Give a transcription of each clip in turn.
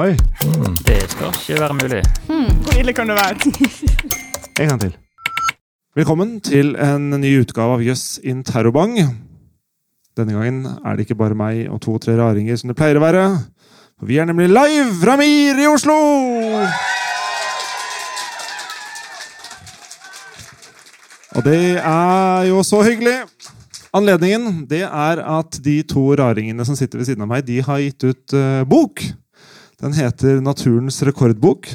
Oi. Det skal ikke være mulig. Hvor ille kan det være? En gang til. Velkommen til en ny utgave av Jøss in terrorbang. Denne gangen er det ikke bare meg og to-tre raringer som det pleier å være. For vi er nemlig live fra MIR i Oslo! Og det er jo så hyggelig. Anledningen det er at de to raringene som sitter ved siden av meg, de har gitt ut uh, bok. Den heter Naturens rekordbok.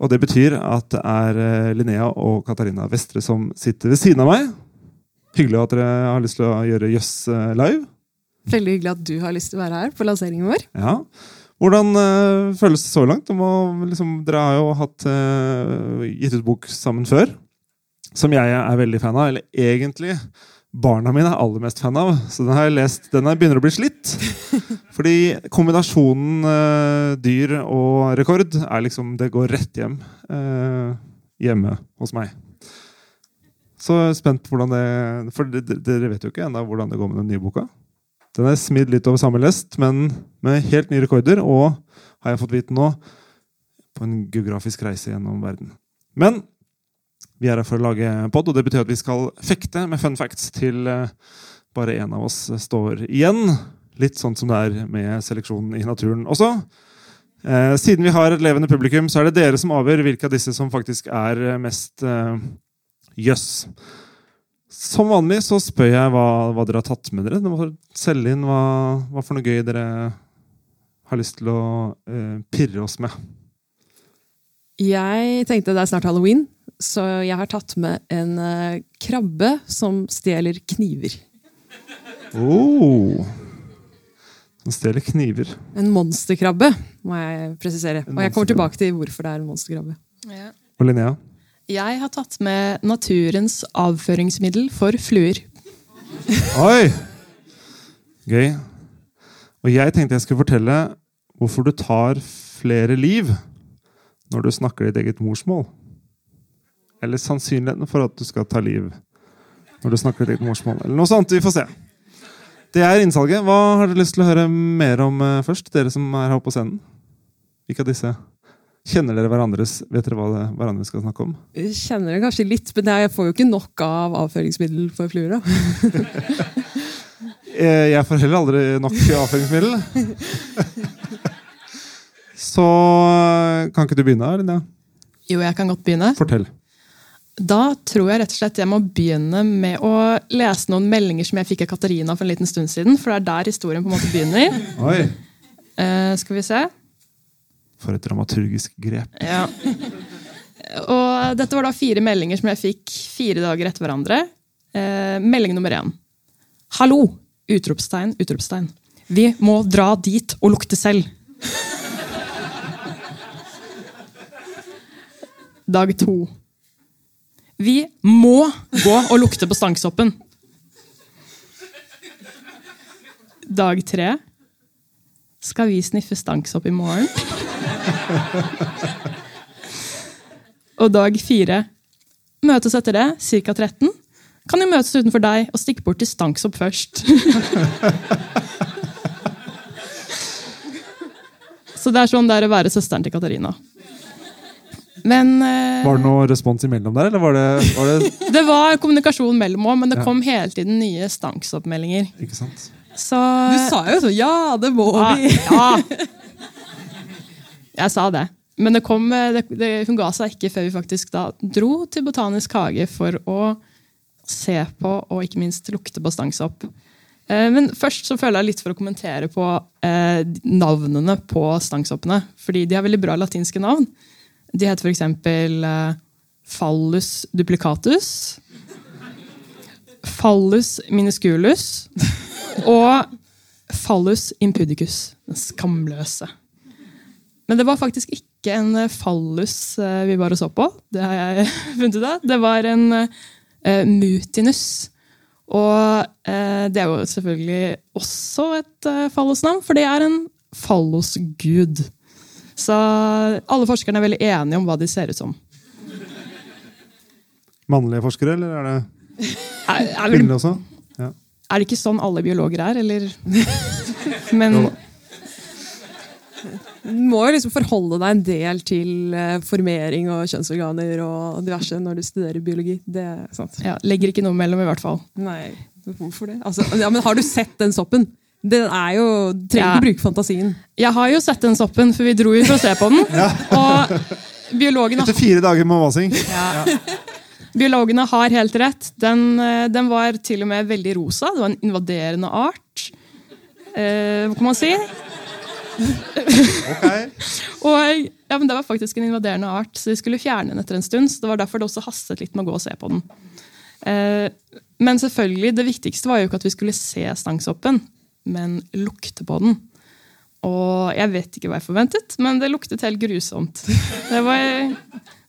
Og det betyr at det er eh, Linnea og Katarina Vestre som sitter ved siden av meg. Hyggelig at dere har lyst til å gjøre Jøss eh, live. Veldig hyggelig at du har lyst til å være her på lanseringen vår. Ja. Hvordan uh, føles det så langt? Om å, liksom, dere har jo hatt, uh, gitt ut bok sammen før, som jeg er veldig fan av. Eller egentlig barna mine er aller mest fan av. Så den har jeg lest, den begynner å bli slitt. Fordi kombinasjonen eh, dyr og rekord er liksom Det går rett hjem eh, hjemme hos meg. Så spent på hvordan det For dere vet jo ikke ennå hvordan det går med den nye boka. Den er smidd litt over samme lest, men med helt nye rekorder. Og har jeg fått vite nå, på en geografisk reise gjennom verden. Men vi er her for å lage pod, og det betyr at vi skal fekte med fun facts til eh, bare én av oss står igjen. Litt sånn som det er med seleksjonen i naturen også. Eh, siden vi har et levende publikum, så er det dere som avgjør hvilke av disse som faktisk er mest mest eh, yes. Som vanlig så spør jeg hva, hva dere har tatt med dere. Dere må selge inn hva, hva for noe gøy dere har lyst til å eh, pirre oss med. Jeg tenkte det er snart halloween, så jeg har tatt med en eh, krabbe som stjeler kniver. Oh. Den stjeler kniver. En monsterkrabbe, må jeg presisere. Og jeg kommer tilbake til hvorfor det er en monsterkrabbe. Og Linnea? Jeg har tatt med naturens avføringsmiddel for fluer. Oi! Gøy. Og jeg tenkte jeg skulle fortelle hvorfor du tar flere liv når du snakker ditt eget morsmål. Eller sannsynligheten for at du skal ta liv når du snakker ditt morsmål. Eller noe sånt. Vi får se. Det er innsalget. Hva har dere lyst til å høre mer om eh, først? Dere som er her på scenen. Hvilke av disse? Kjenner dere hverandres Vet dere hva det, hverandre skal snakke om? Jeg kjenner det kanskje litt, men jeg får jo ikke nok av avføringsmiddel for fluer. Eh, Jeg får heller aldri nok avføringsmiddel. Så eh, kan ikke du begynne, Linnea? Jo, jeg kan godt begynne. Fortell. Da tror jeg rett og slett jeg må begynne med å lese noen meldinger som jeg fikk av Katarina for en liten stund siden. For det er der historien på en måte begynner. Oi. Eh, skal vi se. For et dramaturgisk grep. Ja. Og dette var da fire meldinger som jeg fikk fire dager etter hverandre. Eh, melding nummer én. Hallo! Utropstegn, utropstegn. Vi må dra dit og lukte selv. Dag to. Vi må gå og lukte på stangsoppen. Dag tre. Skal vi sniffe stanksopp i morgen? Og dag fire. Møtes etter det, ca. 13. Kan jo møtes utenfor deg og stikke bort til stanksopp først. Så det er sånn det er å være søsteren til Katarina. Men uh, Var det noe respons imellom der, eller var det, var det det var kommunikasjon mellom òg, men det Ja. kom hele tiden nye stanksoppmeldinger. Ikke sant? Så Du sa jo sånn Ja, det må Ja, vi! ja. Jeg sa det. Men det kom, det, det, hun ga seg ikke før vi faktisk da dro til Botanisk hage for å se på og ikke minst lukte på stangsopp. Eh, Men først så føler jeg litt for å kommentere på eh, navnene på stangsoppene. Fordi de har veldig bra latinske navn. De heter f.eks. Eh, fallus duplicatus. Fallus minusculus. Og fallus impudicus. Den skamløse. Men det var faktisk ikke en eh, fallus eh, vi bare så på. Det har jeg funnet ut av. Det var en uh, mutinus. Og uh, det er jo selvfølgelig også et uh, fallosnavn, for det er en fallosgud. Så alle forskerne er veldig enige om hva de ser ut som. Mannlige forskere, eller er det kvinnelige også? Ja. er det ikke sånn alle biologer er, eller? Men du må jo liksom forholde deg en del til eh, formering og kjønnsorganer og diverse når du studerer biologi. Det er sant. Ja, legger ikke noe mellom, i hvert fall. Nei, hvorfor det? Altså, ja, men har du sett den soppen? Den er jo Trenger Ja. ikke bruke fantasien. Jeg har jo sett den soppen, for vi dro jo for å se på den. Og biologene, Etter fire dager med vasing. biologene har helt rett. Den, eh, den var til og med veldig rosa. Det var en invaderende art. Eh, hva kan man si? Ok. Og ja, men Det var faktisk en invaderende art, så de skulle fjerne den etter en stund. så Det var derfor det også hastet litt med å gå og se på den. Eh, men selvfølgelig, det viktigste var jo ikke at vi skulle se stangsoppen, men lukte på den. Og jeg vet ikke hva jeg forventet, men det luktet helt grusomt. Det, var,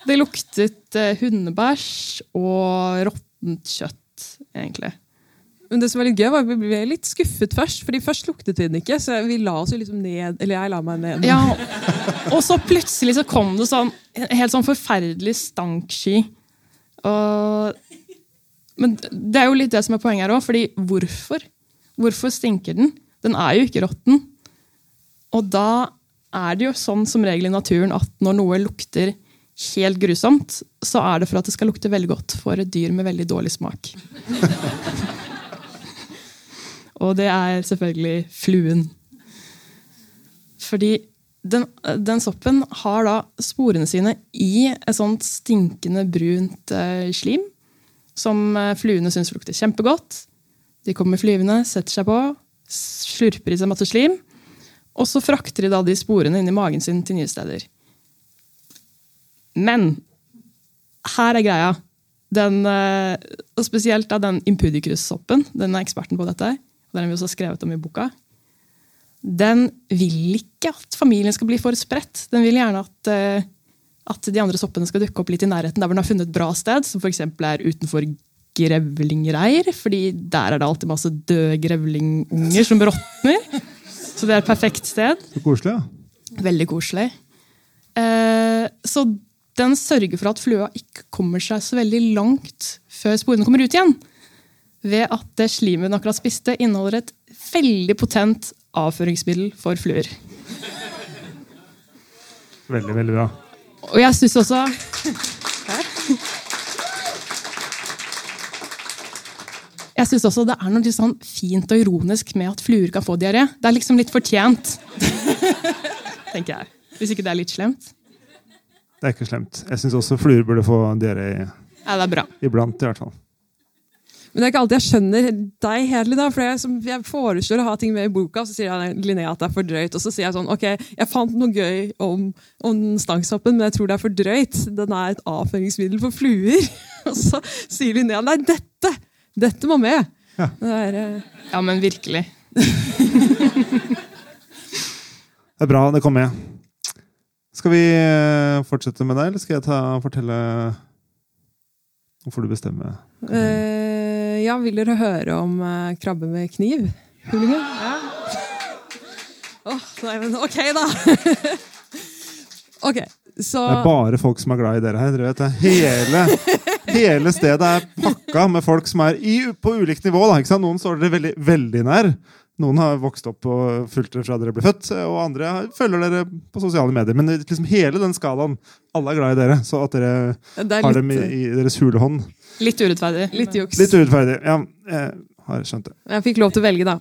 det luktet eh, hundebæsj og råttent kjøtt, egentlig. Men det som var litt gøy, var at vi ble litt skuffet først. fordi først luktet vi den ikke, så vi la oss jo liksom ned. Eller jeg la meg ned. Ja, og så plutselig så kom det sånn en helt sånn forferdelig stanksky. Og, men det er jo litt det som er poenget her òg, fordi hvorfor? Hvorfor stinker den? Den er jo ikke råtten. Og da er det jo sånn som regel i naturen at når noe lukter helt grusomt, så er det for at det skal lukte veldig godt for et dyr med veldig dårlig smak. Og det er selvfølgelig fluen. Fordi den, den soppen har da sporene sine i et sånt stinkende brunt eh, slim som eh, fluene syns lukter kjempegodt. De kommer flyvende, setter seg på, slurper i seg masse slim. Og så frakter de da de sporene inn i magen sin til nye steder. Men her er greia. Den, eh, og spesielt da den impudicus-soppen. Den er eksperten på dette. og Den har vi også skrevet om i boka. Den vil ikke at familien skal bli for spredt. Den vil gjerne at, eh, at de andre soppene skal dukke opp litt i nærheten der hvor den har funnet et bra sted, som f.eks. er utenfor grevlingreir. fordi der er det alltid masse døde grevlingunger som råtner. Så det er et perfekt sted. Så koselig, ja. Veldig koselig. Eh, så den sørger for at flua ikke kommer seg så veldig langt før sporene kommer ut igjen. Ved at det slimet den akkurat spiste, inneholder et veldig potent avføringsmiddel for fluer. Veldig, veldig bra. Og jeg syns også Jeg synes også det er noe litt sånn fint og ironisk med at fluer kan få diaré. Det er liksom litt fortjent. Tenker jeg. Hvis ikke det er litt slemt. Det er ikke slemt. Jeg syns også fluer burde få diaré Ja, det er bra. iblant, i hvert fall. Men det er ikke alltid jeg skjønner deg helt. da, for jeg, som, jeg foreslår å ha ting med i boka, så sier jeg, Linnea at det er for drøyt. Og så sier jeg sånn ok, jeg fant noe gøy om, om stangshoppen, men jeg tror det er for drøyt. Den er et avføringsmiddel for fluer. Og så sier Linnea nei, dette! Dette må med! Ja. Det er, uh... Ja, men virkelig. Det er bra, det kom med. Skal vi eh, fortsette med deg, eller skal jeg ta, fortelle Nå får du bestemme. Uh, ja, vil dere høre om uh, krabbe med kniv? Hullinge? Ja. Åh, nei, men ok, da! ok, så Det er bare folk som er glad i dere her. dere vet det. Hele, hele stedet er pakka med folk som er i, på ulikt nivå. Da, ikke sant? Noen står dere veldig, veldig nær. Noen har vokst opp og fulgt dere fra dere ble født, og andre følger dere på sosiale medier. Men liksom hele den skalaen, alle er glad i dere. Så at dere det er har dem i, i deres hule hånd. Litt urettferdig. litt juks. Litt urettferdig. Ja, jeg har skjønt det. Jeg fikk lov til å velge, da.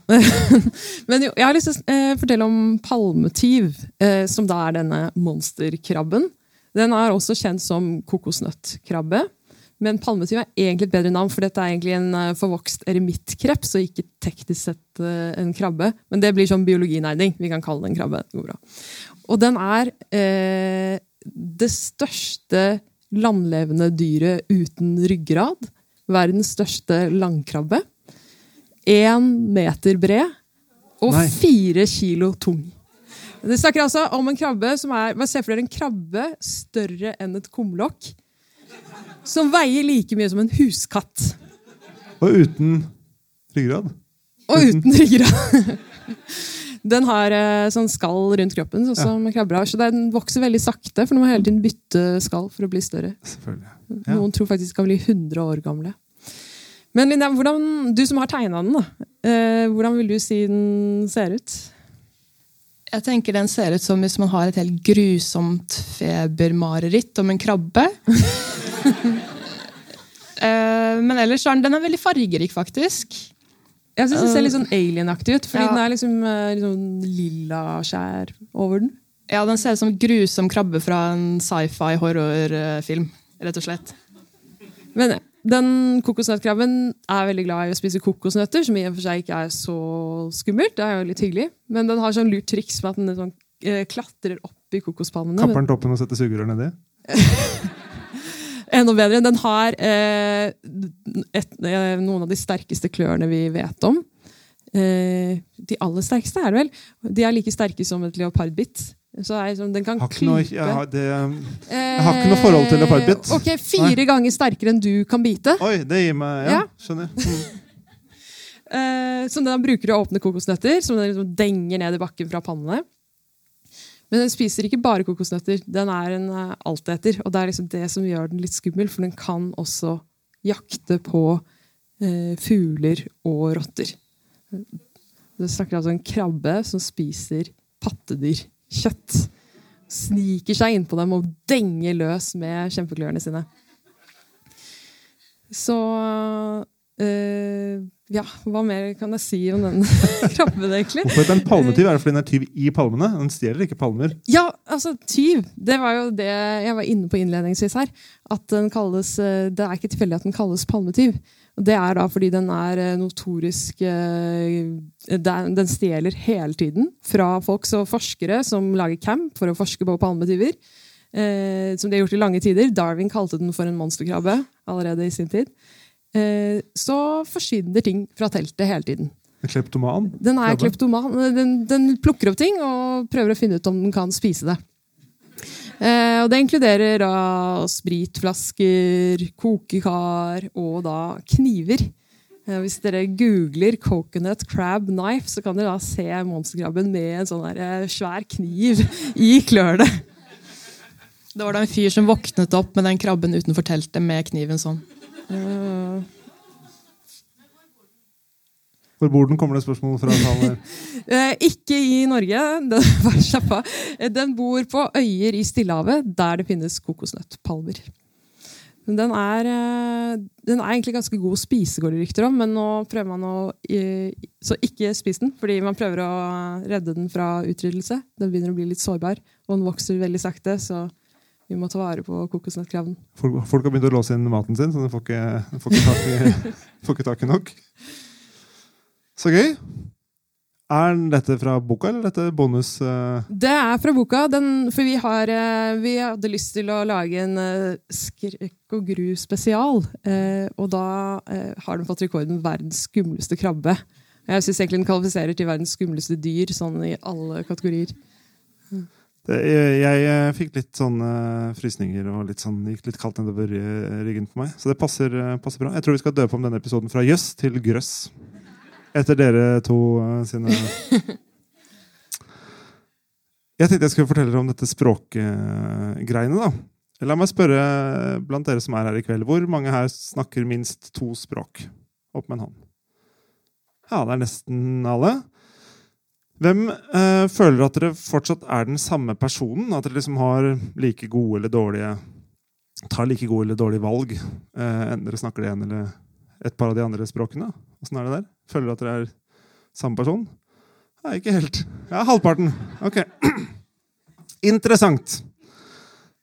Men jo, jeg har lyst til å eh, fortelle om palmetyv, eh, som da er denne monsterkrabben. Den er også kjent som kokosnøttkrabbe. Men palmetyv er egentlig et bedre navn, for dette er egentlig en eh, forvokst eremittkreps, og ikke teknisk sett eh, en krabbe. Men det blir sånn biologinerding. Vi kan kalle det en krabbe. Det går bra. Og den er eh, det største landlevende dyret uten ryggrad. Verdens største langkrabbe. Én meter bred og Nei. fire kilo tung. Det snakker altså om en krabbe som er Se for dere en krabbe større enn et kumlokk. Som veier like mye som en huskatt. Og uten ryggrad. Og uten ryggrad. Den har eh, sånn skall rundt kroppen, sånn som krabber har. Så den vokser veldig sakte, for den må hele tiden bytte skall for å bli større. Selvfølgelig. Ja. Noen tror faktisk de kan bli 100 år gamle. Men Linnea, hvordan, du som har tegna den, da, eh, hvordan vil du si den ser ut? Jeg tenker Den ser ut som hvis man har et helt grusomt febermareritt om en krabbe. Eh, Men ellers er den, den er veldig fargerik, faktisk. Jeg syns den ser litt sånn alien-aktig ut, fordi Ja. den er liksom, liksom litt sånn lilla skjær over den. Ja, Den ser ut som grusom krabbe fra en sci-fi horrorfilm. Rett og slett. Men den kokosnøttkrabben er veldig glad i å spise kokosnøtter, som i og for seg ikke er så skummelt. Det er jo litt hyggelig. Men den har sånn lurt triks med at den sånn, eh, klatrer opp i kokospannene. Kapper den toppen og setter sugerør nedi? Enda bedre. Den har eh, et, eh, noen av de sterkeste klørne vi vet om. Eh, de aller sterkeste er det vel. De er like sterke som et leopardbitt. Så er, sånn- den kan Har ikke noe, jeg, har, det, Jeg har ikke noe forhold til leopardbitt. Ok, Fire ganger sterkere enn du kan bite. oi, det gir meg Ja, Ja. skjønner. Mm. Eh, som den bruker å åpne kokosnøtter, som den liksom denger ned i bakken fra pannene. Men den spiser ikke bare kokosnøtter. Den er en uh, alteter. Og det er liksom det som gjør den litt skummel, for den kan også jakte på eh, fugler og rotter. Du snakker altså en krabbe som spiser pattedyrkjøtt. Sniker seg innpå dem og denger løs med kjempeklørne sine. Så eh, Ja, hva mer kan jeg si om den krabben, egentlig? Hvorfor heter den palmetyv? Er det fordi den er tyv i palmene? Den stjeler ikke palmer. Ja, altså tyv. Det var jo det jeg var inne på innledningsvis her. At den kalles, eh, Det er ikke tilfeldig at den kalles palmetyv. Det er da fordi den er eh, notorisk eh, den stjeler hele tiden fra folks og forskere som lager camp for å forske på palmetyver. Eh, som de har gjort i lange tider. Darwin kalte den for en monsterkrabbe allerede i sin tid. Eh, så forsvinner ting fra teltet hele tiden. En kleptoman. Den er kleptoman. Den, den plukker opp ting og prøver å finne ut om den kan spise det. Eh, og det inkluderer da spritflasker, kokekar og da kniver. Eh, hvis dere googler 'coconut crab knife', så kan dere da se monsterkrabben med en sånn eh, svær kniv i klørne. Det var da en fyr som våknet opp med den krabben utenfor teltet med kniven sånn. Eh, Hvor bor den? Kommer det spørsmål fra salen? her? Eh, ikke i Norge. Den. Eh, den bor på øyer i Stillehavet, der det finnes kokosnøttpalmer. Den er, eh, den er egentlig ganske god å spise, går det rykter om, men nå prøver man å Så ikke spis den, fordi man prøver å redde den fra utryddelse. Den begynner å bli litt sårbar, og den vokser veldig sakte, så vi må ta vare på kokosnøttkravden. Folk, folk har begynt å låse inn maten sin, så de får ikke, får ikke, tak, i, får ikke tak i nok. Så gøy. Er dette fra boka, eller er dette bonus? Uh... Det er fra boka, den, for vi, har, uh, vi hadde lyst til å lage en uh, skrekk og gru spesial. Eh, og da har den fått rekorden verdens skumleste krabbe. Jeg syns egentlig den kvalifiserer til verdens skumleste dyr, sånn i alle kategorier. Det, jeg, jeg eh, fikk litt sånn eh, frysninger og litt sånn, gikk litt kaldt nedover eh, ryggen på meg. Så det passer, passer bra. Jeg tror vi skal døpe om denne episoden fra jøss til grøss. Etter dere to sine Jeg tenkte jeg skulle fortelle dere om dette språkgreiene. da. La meg spørre blant dere som er her i kveld, hvor mange her snakker minst to språk? Opp med en hånd. Ja, det er nesten alle. Hvem eh, føler at dere fortsatt er den samme personen? At dere liksom har like gode eller dårlige Tar like gode eller dårlige valg, eh, enten dere snakker det ene eller et par av de andre språkene? Åssen er det der? Føler dere at dere er samme person? Nei, ikke helt. Ja, halvparten. Ok. Interessant.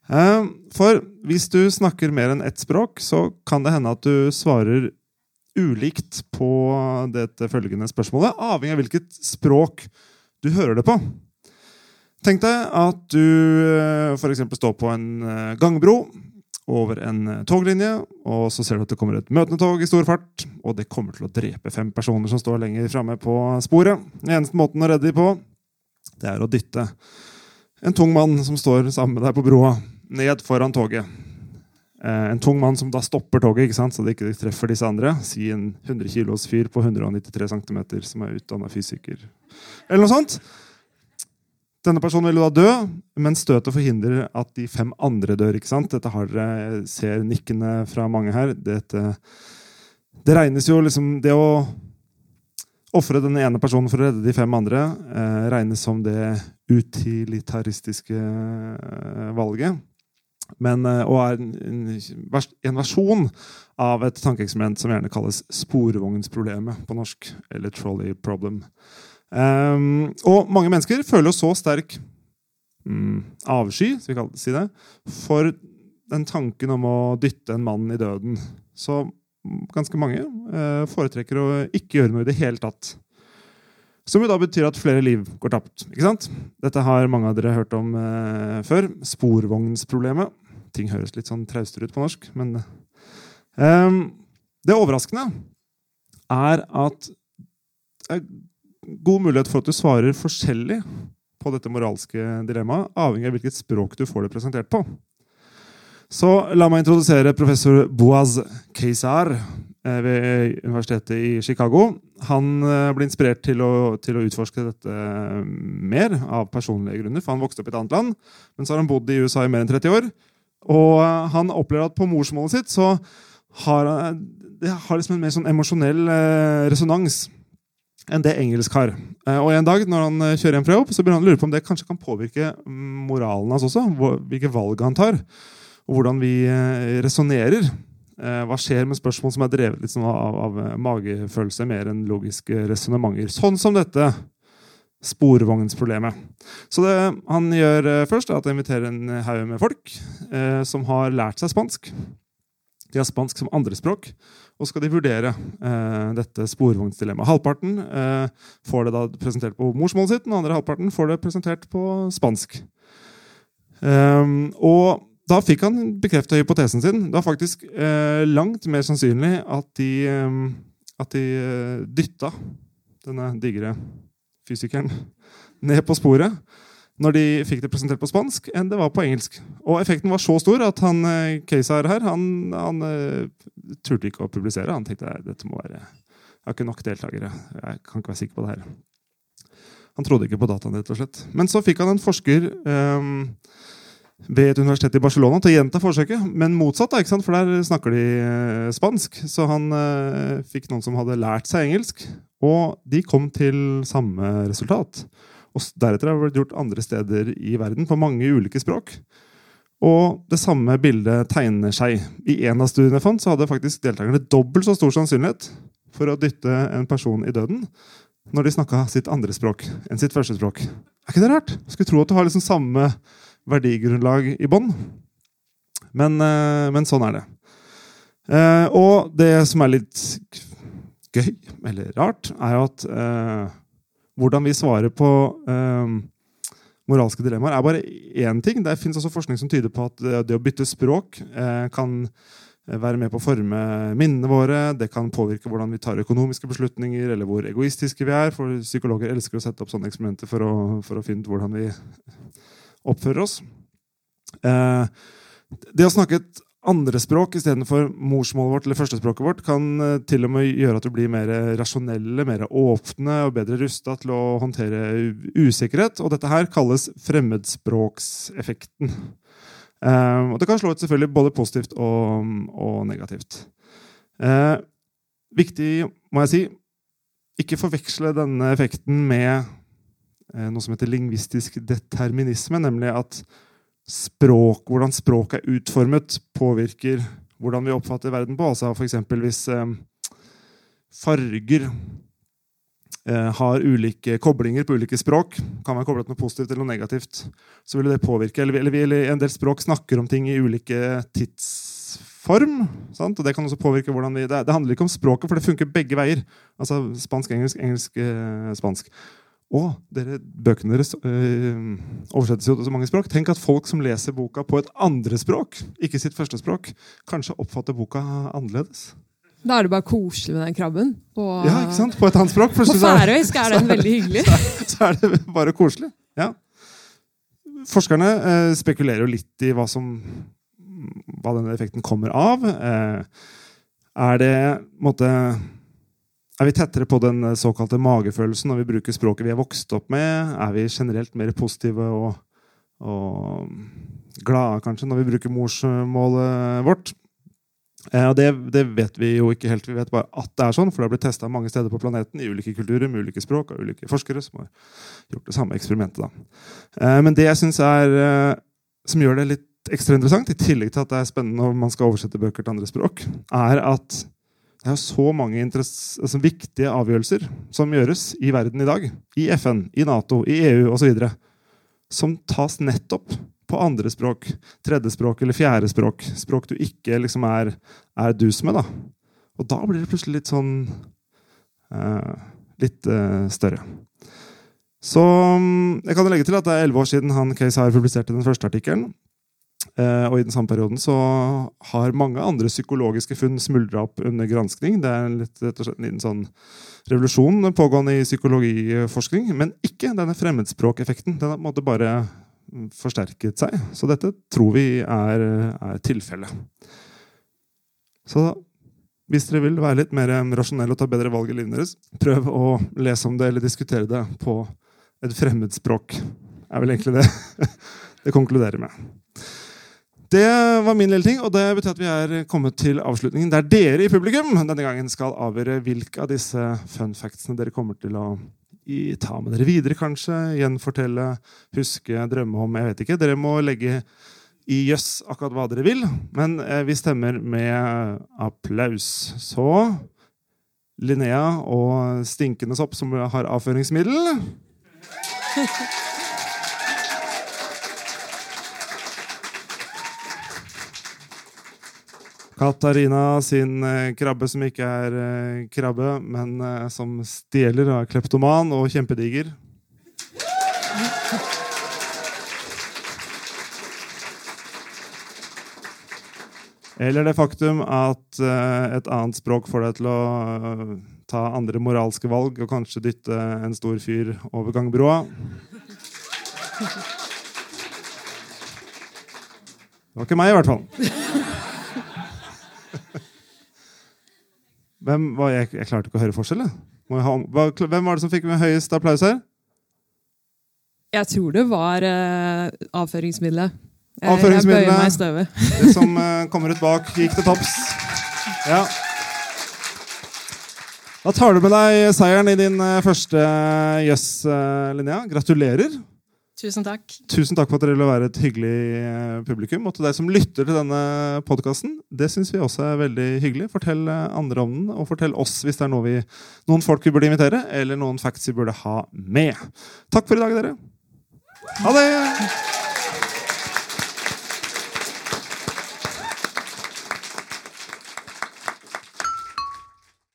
Eh, For hvis du snakker mer enn ett språk, så kan det hende at du svarer ulikt på dette følgende spørsmålet, avhengig av hvilket språk du hører det på. Tenk deg at du f.eks. står på en eh, gangbro over en eh, toglinje, og så ser du at det kommer et møtende tog i stor fart, og det kommer til å drepe fem personer som står lenger framme på sporet. Den eneste måten å redde dem på, det er å dytte en tung mann som står sammen med deg på broa, ned foran toget. Eh, En tung mann som da stopper toget, ikke sant? så det ikke treffer disse andre. Si en 100 kilos fyr på 193 cm som er utdanna fysiker. Eller noe sånt. Denne personen vil jo da dø, men støtet forhindrer at de fem andre dør. ikke sant? Dette har dere ser nikkene fra mange her. Dette, det regnes jo liksom Det å Ofre den ene personen for å redde de fem andre eh, regnes som det utilitaristiske eh, valget. Men, eh, og er en, en, vers- en versjon av et tankeeksperiment som gjerne kalles sporvognsproblemet på norsk. Eller trolley problem. Um, og mange mennesker føler så sterk um, avsky skal vi si det, for den tanken om å dytte en mann i døden. Så mm, ganske mange uh, foretrekker å ikke gjøre noe i det hele tatt. Som jo da betyr at flere liv går tapt. ikke sant? Dette har mange av dere hørt om eh, før. Sporvognsproblemet. Ting høres litt sånn traustere ut på norsk, men eh, Det overraskende er at det er god mulighet for at du svarer forskjellig på dette moralske dilemmaet, avhengig av hvilket språk du får det presentert på. Så la meg introdusere professor Boaz Keysar eh, ved Universitetet i Chicago. Han eh, ble inspirert til å, til å utforske dette eh, mer av personlige grunner, for han vokste opp i et annet land, men så har han bodd i USA i mer enn 30 år. Og eh, han opplever at på morsmålet sitt så har det har liksom en mer sånn emosjonell resonans enn det engelsk har. Og en dag når han kjører hjem fra jobb, så begynner han å lure på om det kanskje kan påvirke moralen hans også. Hvilke valg han tar, og hvordan vi resonnerer. Eh, Hva skjer med spørsmål som er drevet sånn av, av eh, magefølelse mer enn logiske resonnementer. Sånn som dette sporvognsproblemet. Så det han gjør eh, først, er at han inviterer en haug med folk eh, som har lært seg spansk. De har spansk som andrespråk, og skal de vurdere eh, dette sporvognsdilemmaet. Halvparten eh, får det da presentert på morsmålet sitt, den andre halvparten får det presentert på spansk. Ehm, og da fikk han bekrefta hypotesen sin. Det var faktisk eh, langt mer sannsynlig at de, eh, at de eh, dytta denne digre fysikeren ned på sporet når de fikk det presentert på spansk, enn det var på engelsk. Og effekten var så stor at han eh, Keisar her han, han turte ikke å publisere. Han tenkte dette må være Jeg har ikke nok deltakere. Jeg kan ikke være sikker på det her. Han trodde ikke på dataen, rett og slett. Men så fikk han en forsker eh, ved et universitet i Barcelona til å gjenta forsøket, men motsatt, da, ikke sant? for der snakker de eh, spansk. Så han eh, fikk noen som hadde lært seg engelsk, og de kom til samme resultat. Og deretter har det blitt gjort andre steder i verden på mange ulike språk. Og det samme bildet tegner seg. I en av studiene jeg fant, så hadde faktisk deltakerne dobbelt så stor sannsynlighet for å dytte en person i døden når de snakka sitt andre språk enn sitt første språk. Er ikke det rart? Skulle tro at du har liksom samme verdigrunnlag i bånn. Men, eh, men sånn er det. Eh, og det som er litt gøy, eller rart, er jo at eh, hvordan vi svarer på moralske dilemmaer, er bare én ting. Det fins også forskning som tyder på at det, å bytte språk kan være med på å forme minnene våre. Det kan påvirke hvordan vi tar økonomiske beslutninger, eller hvor egoistiske vi er. For psykologer elsker å sette opp sånne eksperimenter for å, for å finne ut hvordan vi oppfører oss. Eh, det å snakke et andre språk istedenfor morsmålet vårt eller førstespråket vårt kan eh, til og med gjøre at du blir mer rasjonelle, mer åpne og bedre rusta til å håndtere usikkerhet. Og dette her kalles fremmedspråkseffekten. Eh, og det kan slå ut selvfølgelig både positivt og, og negativt. Eh, viktig, må jeg si, ikke forveksle denne effekten med noe som heter lingvistisk determinisme, nemlig at språk, hvordan språk er utformet, påvirker hvordan vi oppfatter verden på. Altså eksempel hvis eh, farger eh, har ulike koblinger på ulike språk, kan være koblet noe positivt eller noe negativt, så vil det påvirke. Eller, eller, eller en del språk snakker om ting i ulike tidsform. Sant? Og det kan også påvirke hvordan vi det, det handler ikke om språket, for det funker begge veier. Altså spansk-engelsk, engelsk-spansk. Og dere, bøkene deres øh, oversettes jo til så mange språk. Tenk at folk som leser boka på et andre språk, ikke sitt første språk, kanskje oppfatter boka annerledes. Da er det bare koselig med den krabben. På, Ja, ikke sant? På et annet språk. På er- færøysk er den veldig hyggelig. så er det bare koselig. Ja. Forskerne eh, spekulerer jo litt i hva som hva denne effekten kommer av. Eh, er det måtte, Er vi tettere på den såkalte magefølelsen når vi bruker språket vi er vokst opp med? Er vi generelt mer positive og, og glade kanskje når vi bruker morsmålet vårt? Eh, det, det vet vi jo ikke helt. Vi vet bare at det er sånn, for det har blitt testa mange steder på planeten i ulike kulturer med ulike språk og ulike forskere som har gjort det samme eksperimentet. Eh, men det jeg syns er eh, som gjør det litt ekstra interessant, i tillegg til at det er spennende når man skal oversette bøker til andre språk, er at det er så mange altså, viktige avgjørelser som gjøres i verden i dag. I FN, i Nato, i EU osv. Som tas nettopp på andre språk. Tredje språk eller fjerde språk. Språk du ikke liksom er, er dus med. da. Og da blir det plutselig litt sånn uh, Litt uh, større. Så um, jeg kan legge til at det er elleve år siden han har publiserte den første artikkelen. Uh, og i den samme perioden så har mange andre psykologiske funn smuldra opp under granskning. Det er litt, rett og slett en liten sånn revolusjon pågående i psykologiforskning. Men ikke denne fremmedspråkeffekten. Den har på en måte bare forsterket seg. Så dette tror vi er, er tilfellet. Så hvis dere vil være litt mer rasjonelle og ta bedre valg i livet deres, prøv å lese om det eller diskutere det på et fremmedspråk. Det er vel egentlig det det konkluderer med. Det var min lille ting, og det betyr at vi er kommet til avslutningen der dere i publikum denne gangen skal avgjøre hvilke av disse fun factsene dere kommer til å ta med dere videre, kanskje. Gjenfortelle, huske, drømme om. Jeg vet ikke. Dere må legge i jøss akkurat hva dere vil, men eh, vi stemmer med applaus. Så Linnea og Stinkende sopp, som har avføringsmiddel. Katarina sin eh, krabbe som ikke er eh, krabbe, men eh, som stjeler er kleptoman og kjempediger. Eller det faktum at et annet språk får deg til å ta andre moralske valg og kanskje dytte en stor fyr over gangbroa. Det var ikke meg, i hvert fall. Hvem, var, jeg, jeg, klarte ikke å høre forskjell. Hvem var det som fikk med høyest applaus her? Jeg tror det var uh, avføringsmiddelet. Jeg, avføringsmiddelet, jeg bøyer meg i støvet. det som uh, kommer ut bak, gikk til topps. Ja. Da tar du med deg seieren i din uh, første Jøss, Linnea. Gratulerer. Tusen takk. Tusen takk for at dere ville være et hyggelig eh, publikum. Og til deg som lytter til denne podkasten, det syns vi også er veldig hyggelig. Fortell eh, andre om den, og fortell oss hvis det er noe vi, noen folk vi burde invitere, eller noen facts vi burde ha med. Takk for i dag, dere. Ha det!